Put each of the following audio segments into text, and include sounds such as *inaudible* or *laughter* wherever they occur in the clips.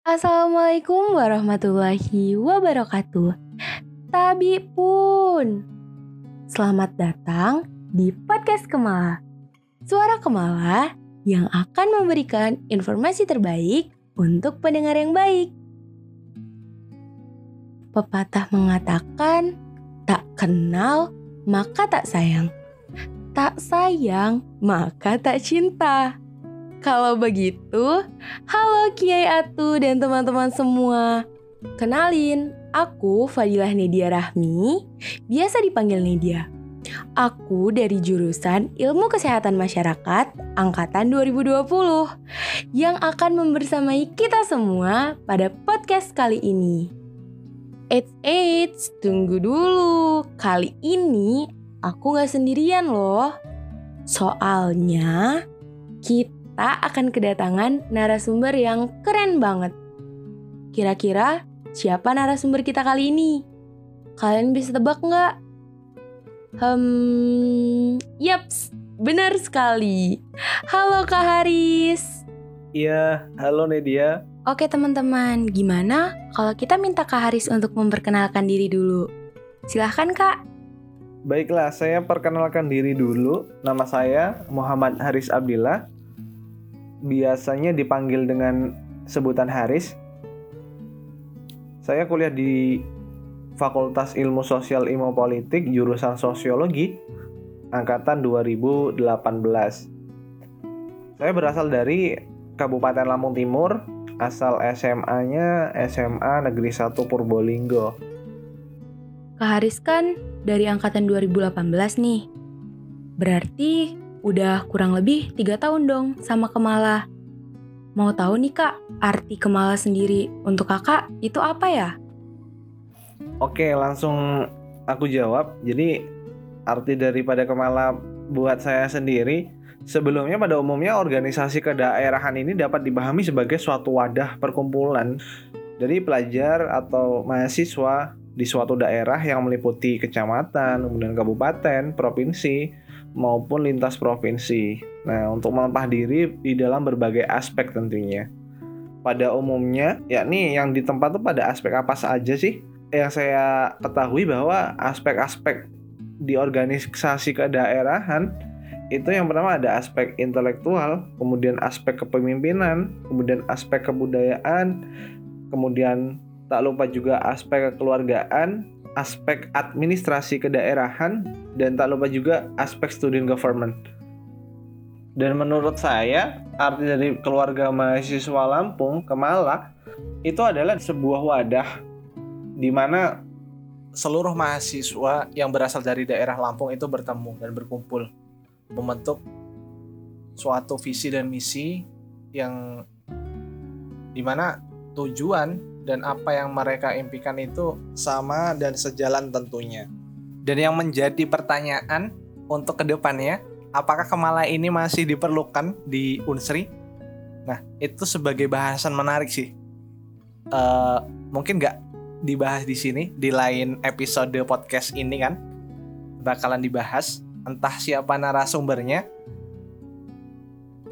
Assalamualaikum warahmatullahi wabarakatuh. Tabi pun. Selamat datang di podcast Kemala. Suara Kemala yang akan memberikan informasi terbaik untuk pendengar yang baik. Pepatah mengatakan, tak kenal maka tak sayang. Tak sayang maka tak cinta. Kalau begitu, halo Kiai Atu dan teman-teman semua. Kenalin, aku Fadilah Nedia Rahmi, biasa dipanggil Nedia. Aku dari jurusan Ilmu Kesehatan Masyarakat angkatan 2020 yang akan membersamai kita semua pada podcast kali ini. Eits, eits, tunggu dulu. Kali ini aku gak sendirian loh. Soalnya kita kita akan kedatangan narasumber yang keren banget. Kira-kira siapa narasumber kita kali ini? Kalian bisa tebak nggak? Hmm, yaps, benar sekali. Halo Kak Haris. Iya, halo Nedia. Oke teman-teman, gimana kalau kita minta Kak Haris untuk memperkenalkan diri dulu? Silahkan Kak. Baiklah, saya perkenalkan diri dulu. Nama saya Muhammad Haris Abdillah biasanya dipanggil dengan sebutan Haris. Saya kuliah di Fakultas Ilmu Sosial Ilmu Politik jurusan Sosiologi angkatan 2018. Saya berasal dari Kabupaten Lampung Timur, asal SMA-nya SMA Negeri 1 Purbolinggo. Kak Haris kan dari angkatan 2018 nih. Berarti Udah kurang lebih tiga tahun dong sama Kemala. Mau tahu nih kak, arti Kemala sendiri untuk kakak itu apa ya? Oke, langsung aku jawab. Jadi arti daripada Kemala buat saya sendiri, sebelumnya pada umumnya organisasi kedaerahan ini dapat dipahami sebagai suatu wadah perkumpulan dari pelajar atau mahasiswa di suatu daerah yang meliputi kecamatan, kemudian kabupaten, provinsi, maupun lintas provinsi. Nah, untuk melempah diri di dalam berbagai aspek tentunya. Pada umumnya, yakni yang di tempat itu pada aspek apa saja sih? Yang saya ketahui bahwa aspek-aspek di organisasi kedaerahan itu yang pertama ada aspek intelektual, kemudian aspek kepemimpinan, kemudian aspek kebudayaan, kemudian tak lupa juga aspek kekeluargaan, aspek administrasi kedaerahan, dan tak lupa juga aspek student government. Dan menurut saya, arti dari keluarga mahasiswa Lampung, Kemala, itu adalah sebuah wadah di mana seluruh mahasiswa yang berasal dari daerah Lampung itu bertemu dan berkumpul membentuk suatu visi dan misi yang di mana tujuan dan apa yang mereka impikan itu sama dan sejalan tentunya. Dan yang menjadi pertanyaan untuk ke depannya, apakah Kemala ini masih diperlukan di Unsri? Nah, itu sebagai bahasan menarik sih. Uh, mungkin nggak dibahas di sini di lain episode podcast ini kan bakalan dibahas entah siapa narasumbernya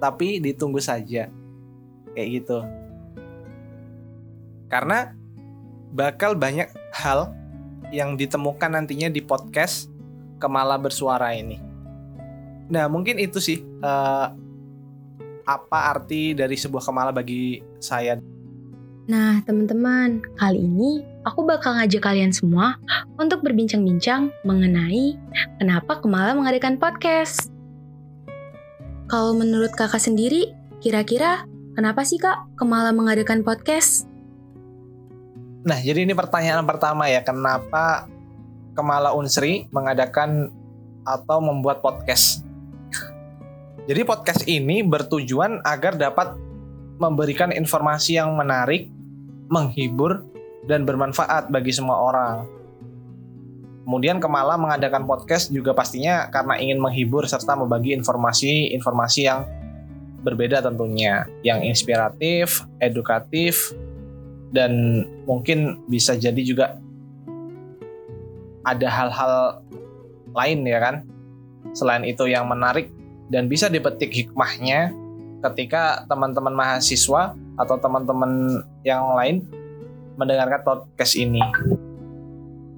tapi ditunggu saja kayak gitu karena bakal banyak hal yang ditemukan nantinya di podcast Kemala Bersuara ini. Nah, mungkin itu sih uh, apa arti dari sebuah kemala bagi saya. Nah, teman-teman, kali ini aku bakal ngajak kalian semua untuk berbincang-bincang mengenai kenapa Kemala mengadakan podcast. Kalau menurut kakak sendiri, kira-kira kenapa sih kak Kemala mengadakan podcast? Nah, jadi ini pertanyaan pertama ya, kenapa Kemala Unsri mengadakan atau membuat podcast? *laughs* Jadi podcast ini bertujuan agar dapat memberikan informasi yang menarik, menghibur, dan bermanfaat bagi semua orang. Kemudian Kemala mengadakan podcast juga pastinya karena ingin menghibur serta membagi informasi-informasi yang berbeda tentunya, yang inspiratif, edukatif, dan mungkin bisa jadi juga ada hal-hal lain ya kan selain itu yang menarik dan bisa dipetik hikmahnya ketika teman-teman mahasiswa atau teman-teman yang lain mendengarkan podcast ini.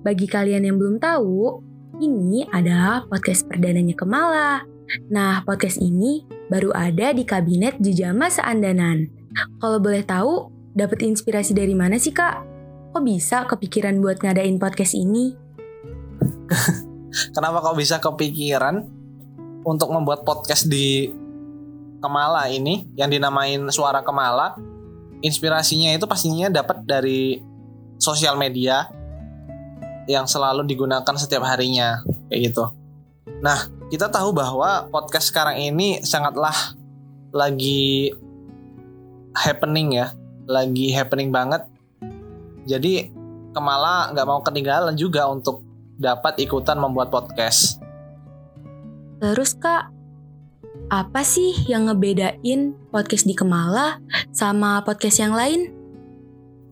Bagi kalian yang belum tahu, ini adalah podcast perdananya Kemala. Nah, podcast ini baru ada di kabinet Jujama Seandanan. Kalau boleh tahu, dapat inspirasi dari mana sih, Kak? Kok bisa kepikiran buat ngadain podcast ini? *laughs* Kenapa kok bisa kepikiran untuk membuat podcast di Kemala ini yang dinamain Suara Kemala? Inspirasinya itu pastinya dapat dari sosial media yang selalu digunakan setiap harinya kayak gitu. Nah, kita tahu bahwa podcast sekarang ini sangatlah lagi happening ya, lagi happening banget. Jadi Kemala nggak mau ketinggalan juga untuk dapat ikutan membuat podcast. Terus kak, apa sih yang ngebedain podcast di Kemala sama podcast yang lain?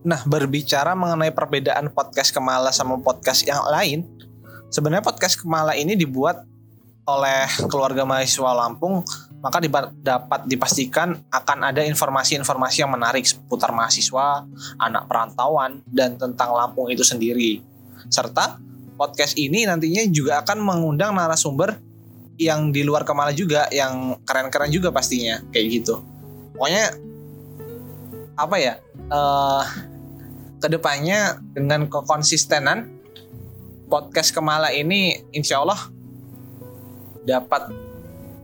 Nah, berbicara mengenai perbedaan podcast Kemala sama podcast yang lain, sebenarnya podcast Kemala ini dibuat oleh keluarga mahasiswa Lampung, maka dapat dipastikan akan ada informasi-informasi yang menarik seputar mahasiswa, anak perantauan, dan tentang Lampung itu sendiri. Serta podcast ini nantinya juga akan mengundang narasumber yang di luar Kemala juga, yang keren-keren juga pastinya, kayak gitu. Pokoknya apa ya? Uh, ke depannya dengan kekonsistenan podcast Kemala ini insya Allah dapat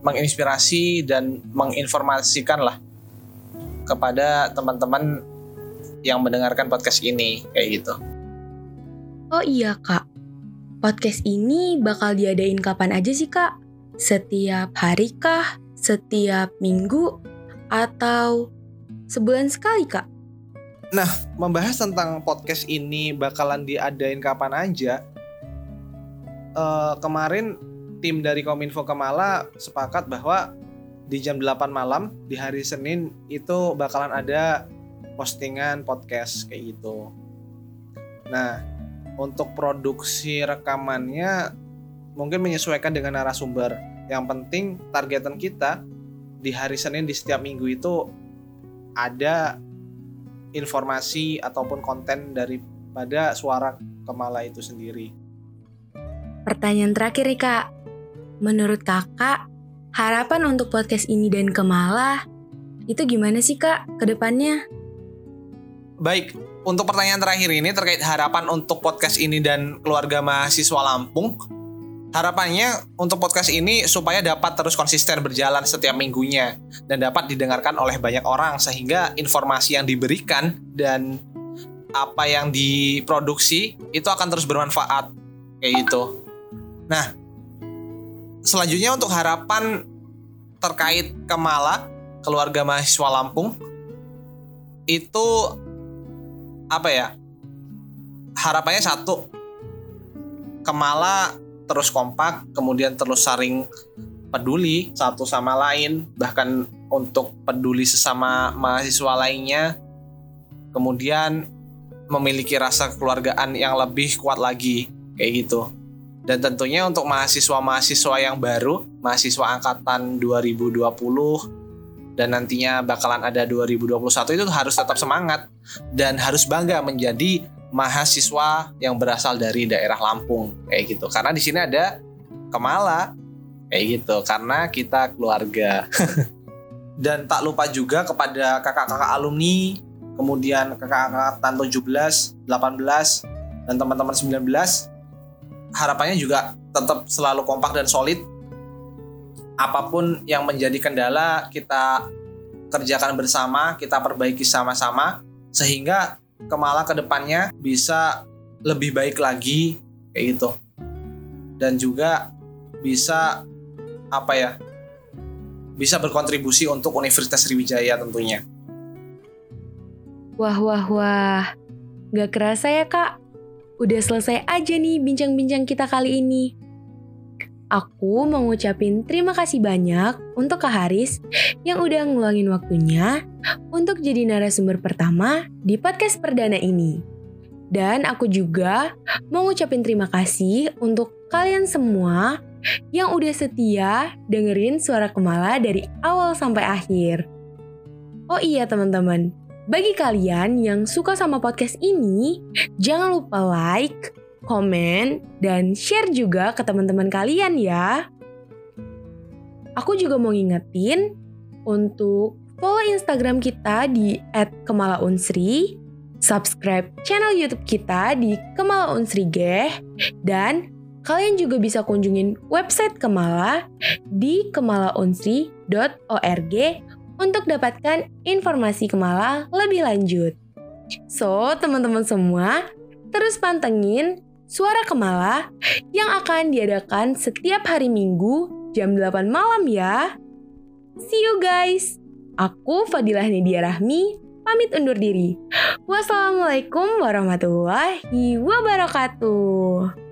menginspirasi dan menginformasikan lah kepada teman-teman yang mendengarkan podcast ini kayak gitu. Oh iya kak, podcast ini bakal diadain kapan aja sih kak? Setiap hari kah? Setiap minggu? Atau sebulan sekali kak? Nah, membahas tentang podcast ini bakalan diadain kapan aja. Uh, kemarin tim dari Kominfo Kemala sepakat bahwa di jam 8 malam di hari Senin itu bakalan ada postingan podcast kayak gitu. Nah, untuk produksi rekamannya mungkin menyesuaikan dengan narasumber. Yang penting targetan kita di hari Senin di setiap minggu itu ada informasi ataupun konten daripada suara Kemala itu sendiri. Pertanyaan terakhir nih kak, menurut kakak harapan untuk podcast ini dan Kemala itu gimana sih kak ke depannya? Baik, untuk pertanyaan terakhir ini terkait harapan untuk podcast ini dan keluarga mahasiswa Lampung, Harapannya untuk podcast ini supaya dapat terus konsisten berjalan setiap minggunya dan dapat didengarkan oleh banyak orang sehingga informasi yang diberikan dan apa yang diproduksi itu akan terus bermanfaat kayak gitu. Nah, selanjutnya untuk harapan terkait Kemala keluarga mahasiswa Lampung itu apa ya? Harapannya satu Kemala terus kompak, kemudian terus saling peduli satu sama lain, bahkan untuk peduli sesama mahasiswa lainnya, kemudian memiliki rasa kekeluargaan yang lebih kuat lagi, kayak gitu. Dan tentunya untuk mahasiswa-mahasiswa yang baru, mahasiswa angkatan 2020 dan nantinya bakalan ada 2021 itu harus tetap semangat dan harus bangga menjadi mahasiswa yang berasal dari daerah Lampung kayak gitu. Karena di sini ada Kemala kayak gitu karena kita keluarga. *laughs* Dan tak lupa juga kepada kakak-kakak alumni, kemudian kakak-kakak angkatan 17, 18 dan teman-teman 19 harapannya juga tetap selalu kompak dan solid. Apa pun yang menjadi kendala kita kerjakan bersama, kita perbaiki sama-sama sehingga Kemala ke depannya bisa lebih baik lagi kayak gitu dan juga bisa apa ya bisa berkontribusi untuk Universitas Sriwijaya tentunya. Wah wah wah, gak kerasa ya kak, udah selesai aja nih bincang-bincang kita kali ini. Aku mau ngucapin terima kasih banyak untuk Kak Haris yang udah ngeluangin waktunya untuk jadi narasumber pertama di podcast perdana ini. Dan aku juga mau ngucapin terima kasih untuk kalian semua yang udah setia dengerin suara Kemala dari awal sampai akhir. Oh iya teman-teman, Bagi kalian yang suka sama podcast ini, jangan lupa like, komen, dan share juga ke teman-teman kalian ya. Aku juga mau ngingetin untuk follow Instagram kita di @kemalaunsri, subscribe channel YouTube kita di Kemala Unsri Geh, dan kalian juga bisa kunjungin website Kemala di kemalaunsri.org untuk dapatkan informasi Kemala lebih lanjut. So, teman-teman semua, terus pantengin Suara Kemala yang akan diadakan setiap hari Minggu jam 8 malam ya. See you guys. Aku Fadilah Nidia Rahmi, pamit undur diri. Wassalamualaikum warahmatullahi wabarakatuh.